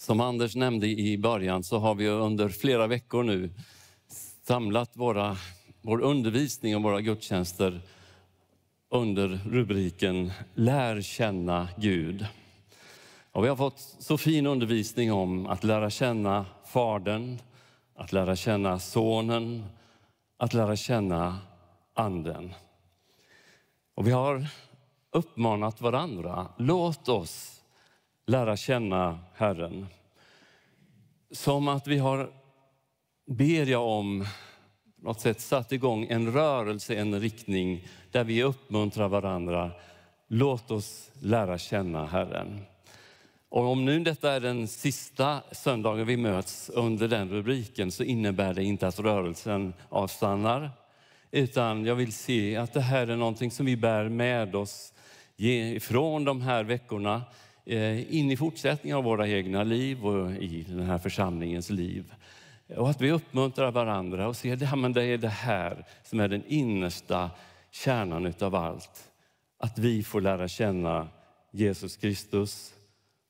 Som Anders nämnde i början så har vi under flera veckor nu samlat våra, vår undervisning och våra gudstjänster under rubriken Lär känna Gud. Och vi har fått så fin undervisning om att lära känna Fadern, att lära känna Sonen, att lära känna Anden. Och vi har uppmanat varandra, låt oss lära känna Herren. Som att vi har, ber jag om, på något sätt satt igång en rörelse, en riktning där vi uppmuntrar varandra. Låt oss lära känna Herren. Och om nu detta är den sista söndagen vi möts under den rubriken så innebär det inte att rörelsen avstannar. Utan jag vill se att det här är någonting som vi bär med oss från de här veckorna Eh, in i fortsättningen av våra egna liv och i den här församlingens liv. Och att vi uppmuntrar varandra och ser att det är det här som är den innersta kärnan av allt. Att vi får lära känna Jesus Kristus,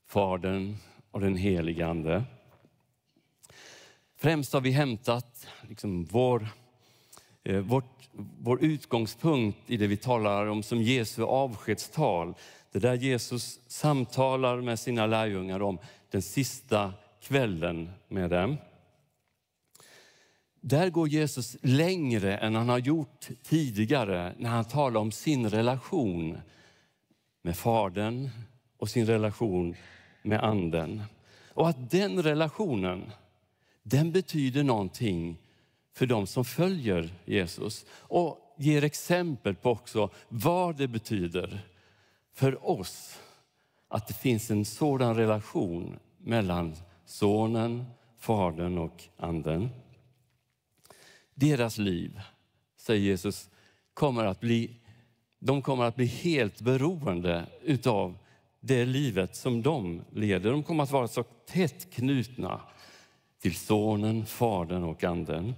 Fadern och den helige Ande. Främst har vi hämtat liksom vår, eh, vårt, vår utgångspunkt i det vi talar om som Jesu avskedstal. Det där Jesus samtalar med sina lärjungar om den sista kvällen med dem. Där går Jesus längre än han har gjort tidigare när han talar om sin relation med Fadern och sin relation med anden. Och att den relationen, den betyder någonting för de som följer Jesus och ger exempel på också vad det betyder för oss att det finns en sådan relation mellan sonen, fadern och anden. Deras liv, säger Jesus, kommer att bli, de kommer att bli helt beroende utav det livet som de leder. De kommer att vara så tätt knutna till Sonen, Fadern och Anden.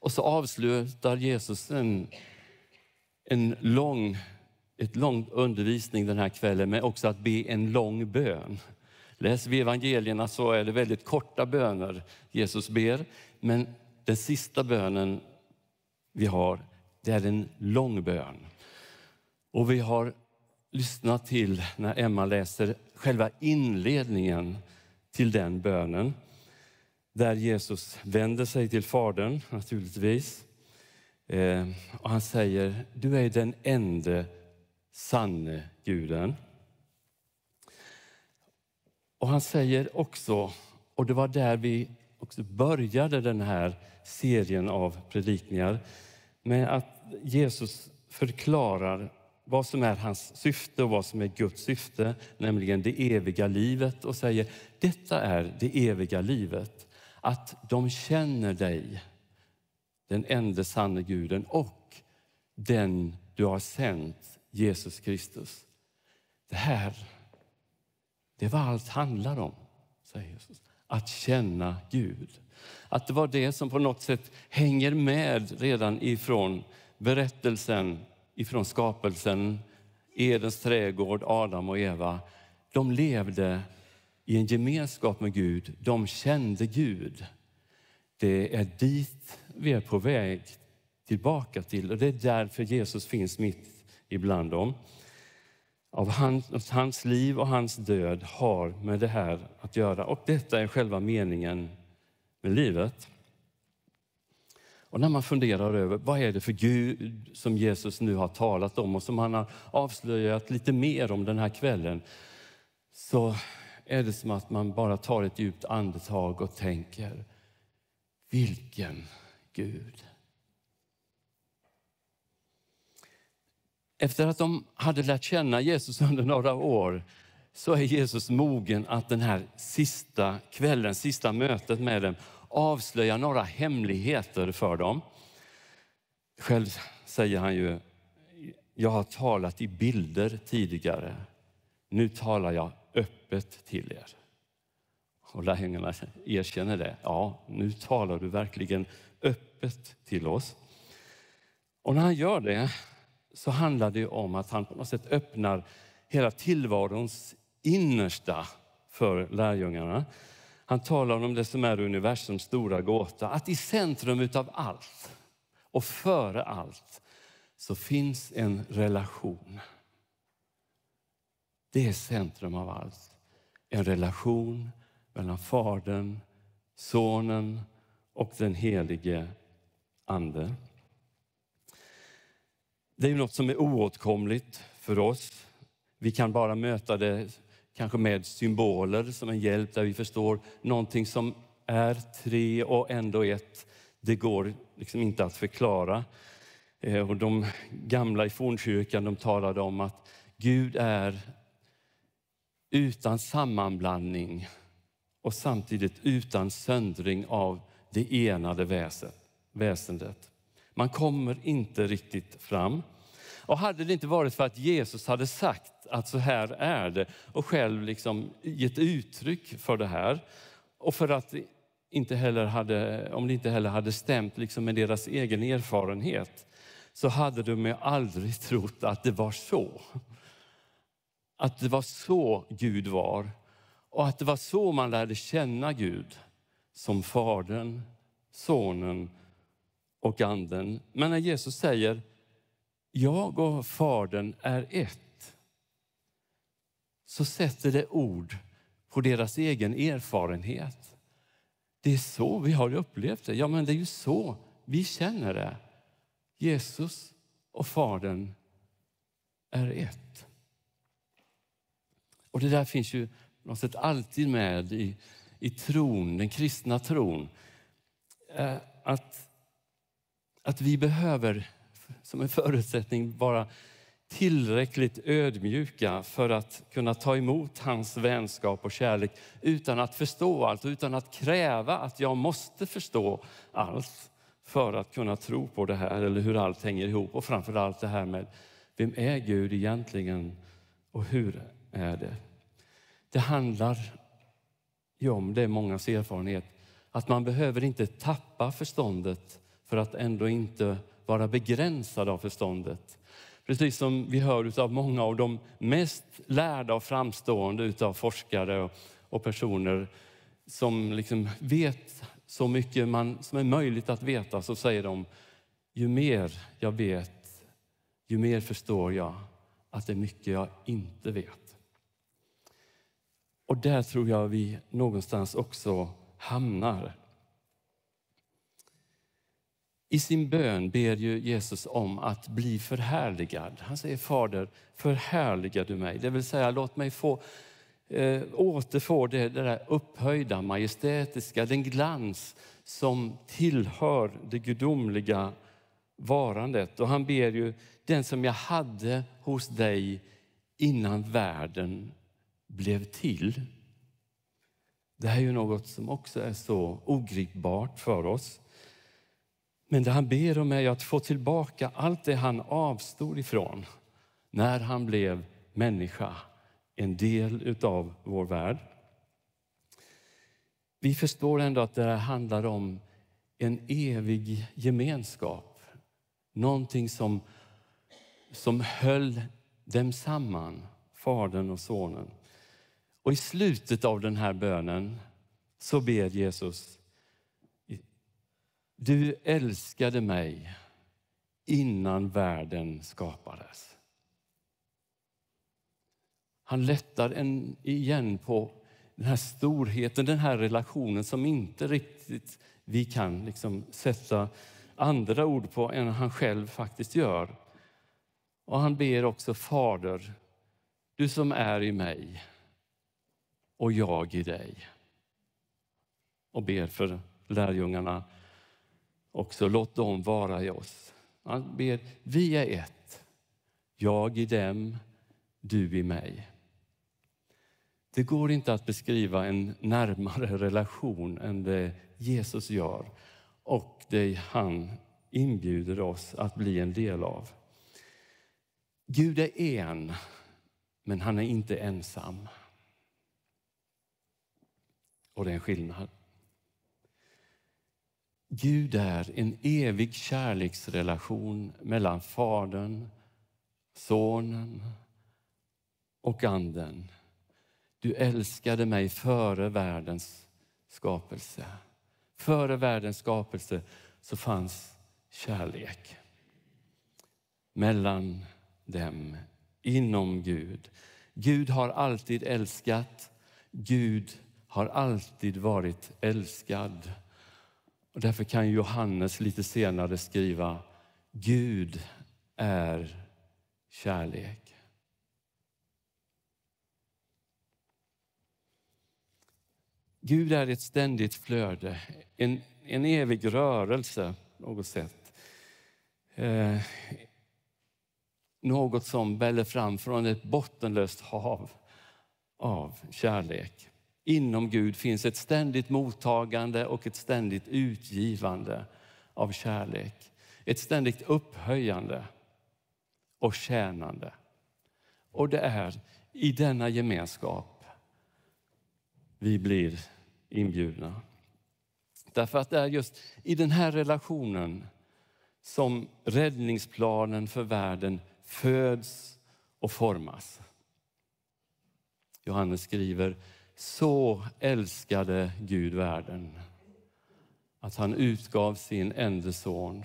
Och så avslutar Jesus en, en lång, ett lång undervisning den här kvällen med också att be en lång bön. Läser vi evangelierna så är det väldigt korta böner Jesus ber, men den sista bönen vi har, det är en lång bön. Och vi har lyssnat till när Emma läser själva inledningen till den bönen. Där Jesus vänder sig till Fadern naturligtvis. Eh, och han säger, du är den enda sanne guden. Och han säger också, och det var där vi också började den här serien av predikningar, med att Jesus förklarar vad som är hans syfte och vad som är Guds syfte, nämligen det eviga livet och säger detta är det eviga livet. Att de känner dig, den enda sanne guden och den du har sänt, Jesus Kristus. Det här, det är vad allt handlar om, säger Jesus. Att känna Gud. Att det var det som på något sätt hänger med redan ifrån berättelsen ifrån skapelsen, Edens trädgård, Adam och Eva. De levde i en gemenskap med Gud. De kände Gud. Det är dit vi är på väg tillbaka till och det är därför Jesus finns mitt ibland dem. Av hans, hans liv och hans död har med det här att göra och detta är själva meningen med livet. Och när man funderar över vad är det för Gud som Jesus nu har talat om och som han har avslöjat lite mer om den här kvällen, så är det som att man bara tar ett djupt andetag och tänker, vilken Gud. Efter att de hade lärt känna Jesus under några år så är Jesus mogen att den här sista kvällen, sista mötet med dem avslöja några hemligheter för dem. Själv säger han ju, jag har talat i bilder tidigare. Nu talar jag öppet till er. Och lärjungarna erkänner det. Ja, nu talar du verkligen öppet till oss. Och när han gör det så handlar det om att han på något sätt öppnar hela tillvarons innersta för lärjungarna. Han talar om det som är universums stora gåta, att i centrum av allt och före allt så finns en relation. Det är centrum av allt. En relation mellan Fadern, Sonen och den helige Ande. Det är något som är oåtkomligt för oss. Vi kan bara möta det kanske med symboler som en hjälp där vi förstår någonting som är tre och ändå ett. Det går liksom inte att förklara. Eh, och de gamla i fornkyrkan de talade om att Gud är utan sammanblandning och samtidigt utan söndring av det enade väsendet. Man kommer inte riktigt fram. Och hade det inte varit för att Jesus hade sagt att så här är det och själv liksom gett uttryck för det här och för att inte heller hade, om det inte heller hade stämt liksom med deras egen erfarenhet så hade de ju aldrig trott att det var så. Att det var så Gud var och att det var så man lärde känna Gud som Fadern, Sonen och Anden. Men när Jesus säger jag och Fadern är ett så sätter det ord på deras egen erfarenhet. Det är så vi har upplevt det. Ja, men det är ju så vi känner det. Jesus och Fadern är ett. Och det där finns ju något sätt alltid med i, i tron, den kristna tron. Eh, att, att vi behöver som en förutsättning vara tillräckligt ödmjuka för att kunna ta emot hans vänskap och kärlek utan att förstå allt och utan att kräva att jag måste förstå allt för att kunna tro på det här eller hur allt hänger ihop. Och framför allt det här med vem är Gud egentligen och hur är det? Det handlar ju om, det är mångas erfarenhet, att man behöver inte tappa förståndet för att ändå inte vara begränsad av förståndet. Precis som vi hör av många av de mest lärda och framstående av forskare och personer som liksom vet så mycket man, som är möjligt att veta så säger de ju mer jag vet, ju mer förstår jag att det är mycket jag inte vet. Och där tror jag vi någonstans också hamnar. I sin bön ber ju Jesus om att bli förhärligad. Han säger Fader, förhärliga du mig. Det vill säga låt mig få eh, återfå det, det där upphöjda, majestätiska, den glans som tillhör det gudomliga varandet. Och han ber ju den som jag hade hos dig innan världen blev till. Det här är ju något som också är så ogripbart för oss. Men det han ber om är att få tillbaka allt det han avstod ifrån när han blev människa, en del av vår värld. Vi förstår ändå att det här handlar om en evig gemenskap. Någonting som, som höll dem samman, Fadern och Sonen. Och i slutet av den här bönen så ber Jesus du älskade mig innan världen skapades. Han lättar en, igen på den här storheten, den här relationen som inte riktigt vi kan liksom sätta andra ord på än han själv faktiskt gör. Och han ber också Fader, du som är i mig och jag i dig. Och ber för lärjungarna också. Låt dem vara i oss. Han ber, vi är ett. Jag i dem, du i mig. Det går inte att beskriva en närmare relation än det Jesus gör och det han inbjuder oss att bli en del av. Gud är en, men han är inte ensam. Och det är en skillnad. Gud är en evig kärleksrelation mellan Fadern, Sonen och Anden. Du älskade mig före världens skapelse. Före världens skapelse så fanns kärlek mellan dem, inom Gud. Gud har alltid älskat. Gud har alltid varit älskad. Och därför kan Johannes lite senare skriva Gud är kärlek. Gud är ett ständigt flöde, en, en evig rörelse på något sätt. Eh, något som väller fram från ett bottenlöst hav av kärlek. Inom Gud finns ett ständigt mottagande och ett ständigt utgivande av kärlek. Ett ständigt upphöjande och tjänande. Och det är i denna gemenskap vi blir inbjudna. Därför att det är just i den här relationen som räddningsplanen för världen föds och formas. Johannes skriver, så älskade Gud världen att han utgav sin enda son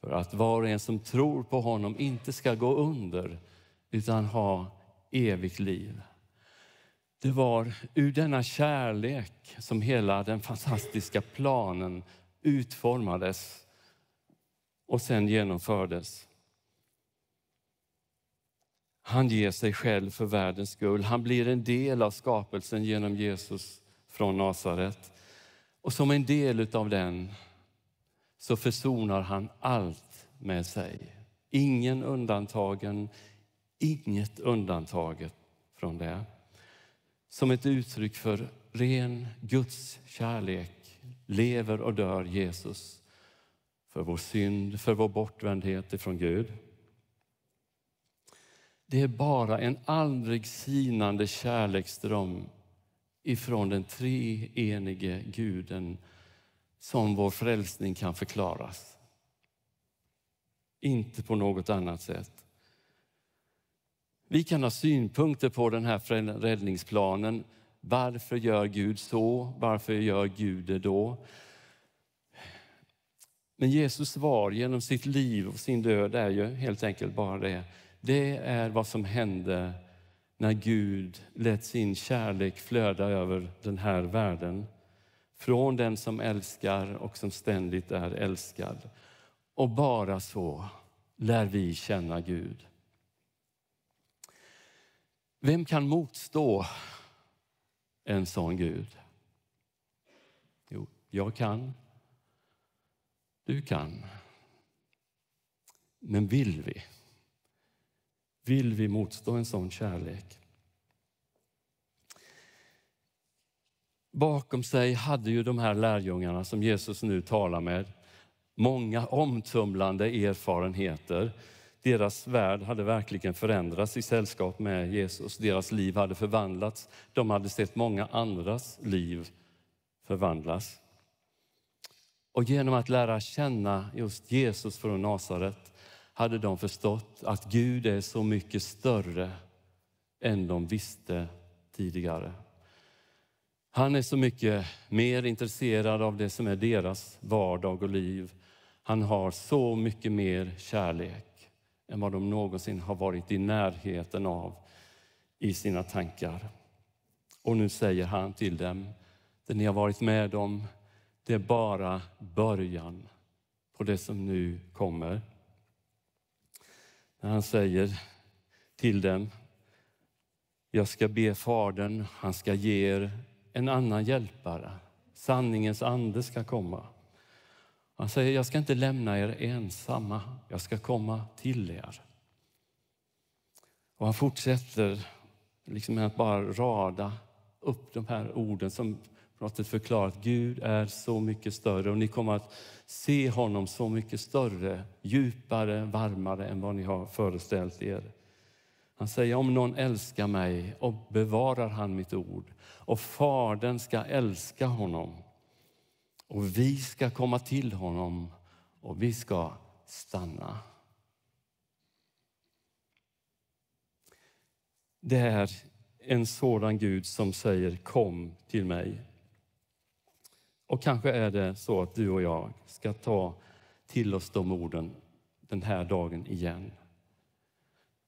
för att var och en som tror på honom inte ska gå under utan ha evigt liv. Det var ur denna kärlek som hela den fantastiska planen utformades och sen genomfördes. Han ger sig själv för världens skull. Han blir en del av skapelsen genom Jesus från Nasaret. Och som en del av den så försonar han allt med sig. Ingen undantagen, inget undantaget från det. Som ett uttryck för ren Guds kärlek lever och dör Jesus för vår synd, för vår bortvändhet ifrån Gud. Det är bara en aldrig sinande kärleksdröm ifrån den treenige guden som vår frälsning kan förklaras. Inte på något annat sätt. Vi kan ha synpunkter på den här räddningsplanen. Varför gör Gud så? Varför gör Gud det då? Men Jesus svar genom sitt liv och sin död är ju helt enkelt bara det. Det är vad som hände när Gud lät sin kärlek flöda över den här världen. Från den som älskar och som ständigt är älskad. Och bara så lär vi känna Gud. Vem kan motstå en sån Gud? Jo, jag kan. Du kan. Men vill vi? Vill vi motstå en sån kärlek? Bakom sig hade ju de här lärjungarna som Jesus nu talar med många omtumlande erfarenheter. Deras värld hade verkligen förändrats i sällskap med Jesus. Deras liv hade förvandlats. De hade sett många andras liv förvandlas. Och genom att lära känna just Jesus från Nasaret hade de förstått att Gud är så mycket större än de visste tidigare. Han är så mycket mer intresserad av det som är deras vardag och liv. Han har så mycket mer kärlek än vad de någonsin har varit i närheten av i sina tankar. Och nu säger han till dem, det ni har varit med om, det är bara början på det som nu kommer. När han säger till dem, jag ska be Fadern, han ska ge er en annan hjälpare. Sanningens ande ska komma. Han säger, jag ska inte lämna er ensamma, jag ska komma till er. Och han fortsätter liksom med att bara rada upp de här orden som på något sätt förklara att Gud är så mycket större och ni kommer att se honom så mycket större, djupare, varmare än vad ni har föreställt er. Han säger om någon älskar mig och bevarar han mitt ord och Fadern ska älska honom och vi ska komma till honom och vi ska stanna. Det är en sådan Gud som säger kom till mig. Och kanske är det så att du och jag ska ta till oss de orden den här dagen igen.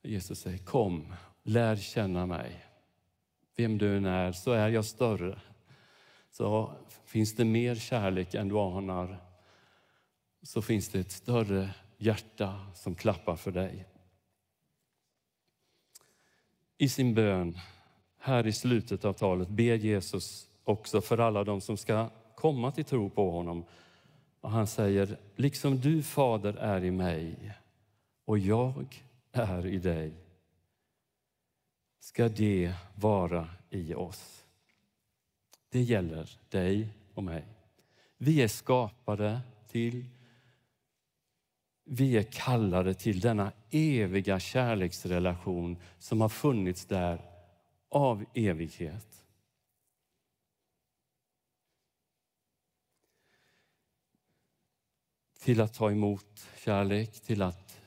Jesus säger kom, lär känna mig. Vem du än är så är jag större. Så finns det mer kärlek än du anar så finns det ett större hjärta som klappar för dig. I sin bön här i slutet av talet ber Jesus också för alla de som ska komma till tro på honom. Och han säger, liksom du fader är i mig och jag är i dig ska det vara i oss. Det gäller dig och mig. Vi är skapade till, vi är kallade till denna eviga kärleksrelation som har funnits där av evighet. Till att ta emot kärlek, till att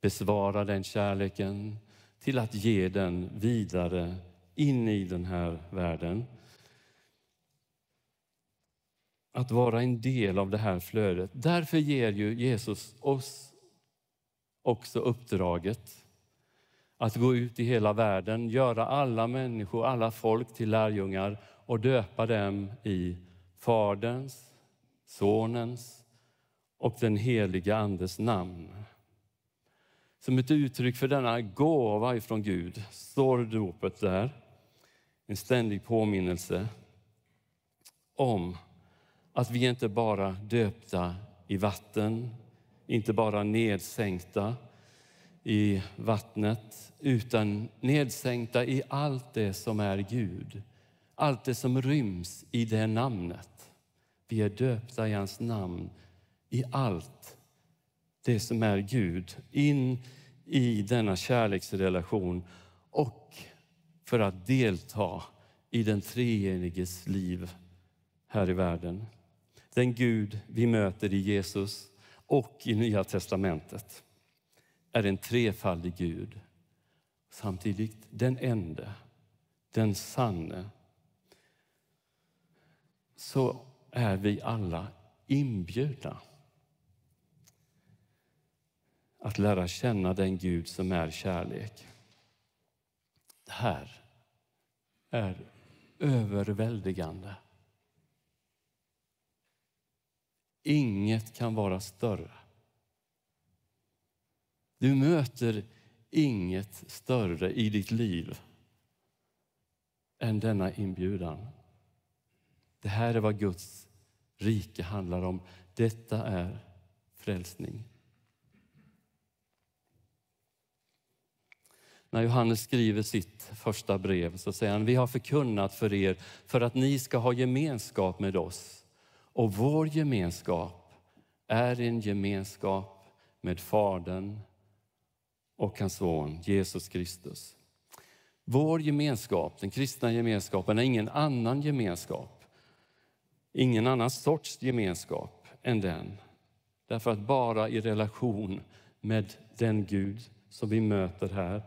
besvara den kärleken, till att ge den vidare in i den här världen. Att vara en del av det här flödet. Därför ger ju Jesus oss också uppdraget att gå ut i hela världen, göra alla människor, alla folk till lärjungar och döpa dem i Faderns, Sonens och den heliga Andes namn. Som ett uttryck för denna gåva ifrån Gud står dopet där. En ständig påminnelse om att vi inte bara döpta i vatten, inte bara nedsänkta i vattnet, utan nedsänkta i allt det som är Gud. Allt det som ryms i det namnet. Vi är döpta i hans namn, i allt det som är Gud, in i denna kärleksrelation och för att delta i den treeniges liv här i världen. Den Gud vi möter i Jesus och i Nya testamentet är en trefaldig Gud. Samtidigt den ende, den sanne. Så är vi alla inbjudna att lära känna den Gud som är kärlek. Det här är överväldigande. Inget kan vara större. Du möter inget större i ditt liv än denna inbjudan. Det här är vad Guds rike handlar om. Detta är frälsning. När Johannes skriver sitt första brev så säger han, vi har förkunnat för er för att ni ska ha gemenskap med oss. Och vår gemenskap är en gemenskap med Fadern och hans son Jesus Kristus. Vår gemenskap, den kristna gemenskapen, är ingen annan gemenskap. Ingen annan sorts gemenskap än den. Därför att bara i relation med den Gud som vi möter här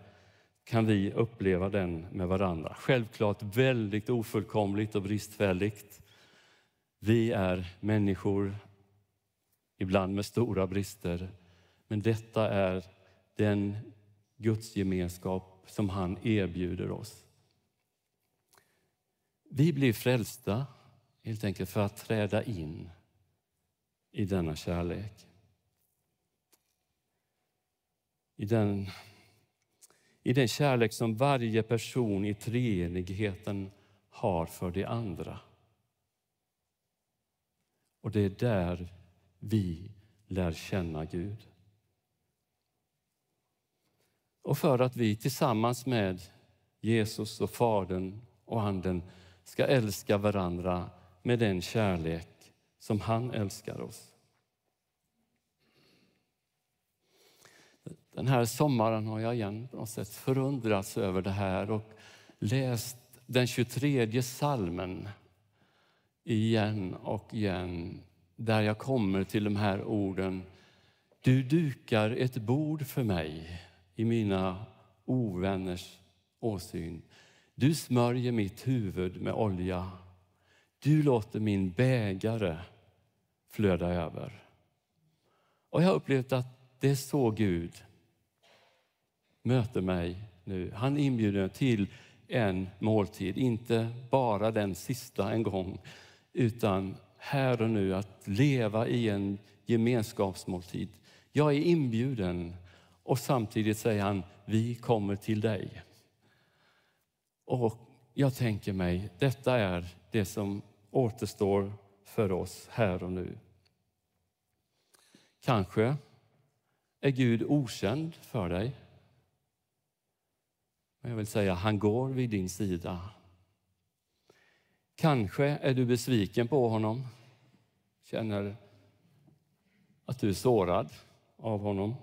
kan vi uppleva den med varandra. Självklart väldigt ofullkomligt och bristfälligt. Vi är människor, ibland med stora brister. Men detta är den gudsgemenskap som han erbjuder oss. Vi blir frälsta helt enkelt för att träda in i denna kärlek. I den i den kärlek som varje person i treenigheten har för de andra. Och det är där vi lär känna Gud. Och för att vi tillsammans med Jesus och Fadern och Anden ska älska varandra med den kärlek som han älskar oss. Den här sommaren har jag igen på något sätt förundrats över det här och läst den 23 salmen igen och igen där jag kommer till de här orden. Du dukar ett bord för mig i mina ovänners åsyn. Du smörjer mitt huvud med olja. Du låter min bägare flöda över. Och jag har upplevt att det är så Gud möter mig nu. Han inbjuder till en måltid, inte bara den sista en gång, utan här och nu att leva i en gemenskapsmåltid. Jag är inbjuden och samtidigt säger han, vi kommer till dig. Och jag tänker mig, detta är det som återstår för oss här och nu. Kanske är Gud okänd för dig. Men jag vill säga, han går vid din sida. Kanske är du besviken på honom, känner att du är sårad av honom,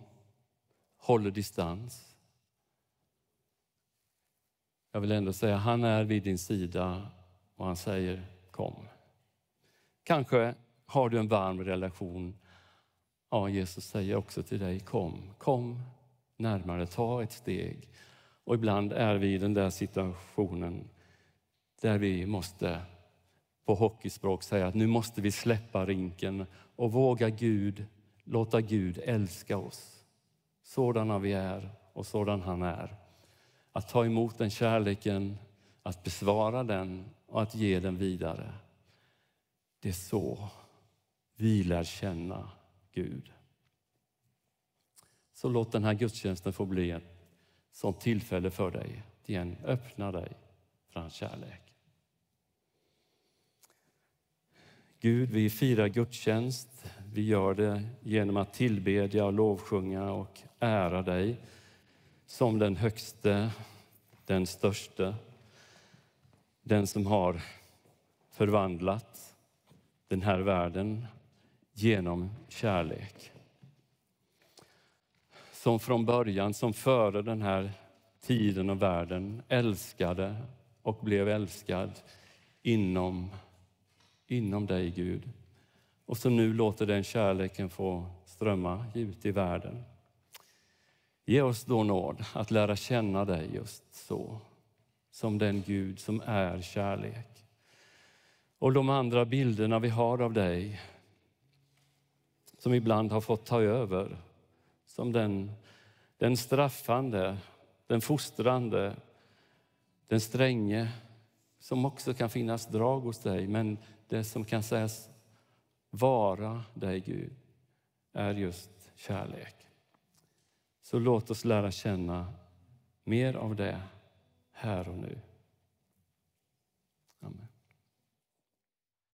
håller distans. Jag vill ändå säga, han är vid din sida och han säger kom. Kanske har du en varm relation. Ja, Jesus säger också till dig, kom, kom närmare, ta ett steg. Och ibland är vi i den där situationen där vi måste på hockeyspråk säga att nu måste vi släppa rinken och våga Gud, låta Gud älska oss. Sådana vi är och sådan han är. Att ta emot den kärleken, att besvara den och att ge den vidare. Det är så vi lär känna Gud. Så låt den här gudstjänsten få bli ett som tillfälle för dig. Igen, öppna dig för hans kärlek. Gud, vi firar gudstjänst. Vi gör det genom att tillbedja, lovsjunga och ära dig som den högste, den störste, den som har förvandlat den här världen genom kärlek. Som från början, som före den här tiden och världen älskade och blev älskad inom, inom dig, Gud. Och som nu låter den kärleken få strömma ut i världen. Ge oss då nåd att lära känna dig just så, som den Gud som är kärlek. Och de andra bilderna vi har av dig, som ibland har fått ta över, som den, den straffande, den fostrande, den stränge, som också kan finnas drag hos dig, men det som kan sägas vara dig, Gud, är just kärlek. Så låt oss lära känna mer av det här och nu. Amen.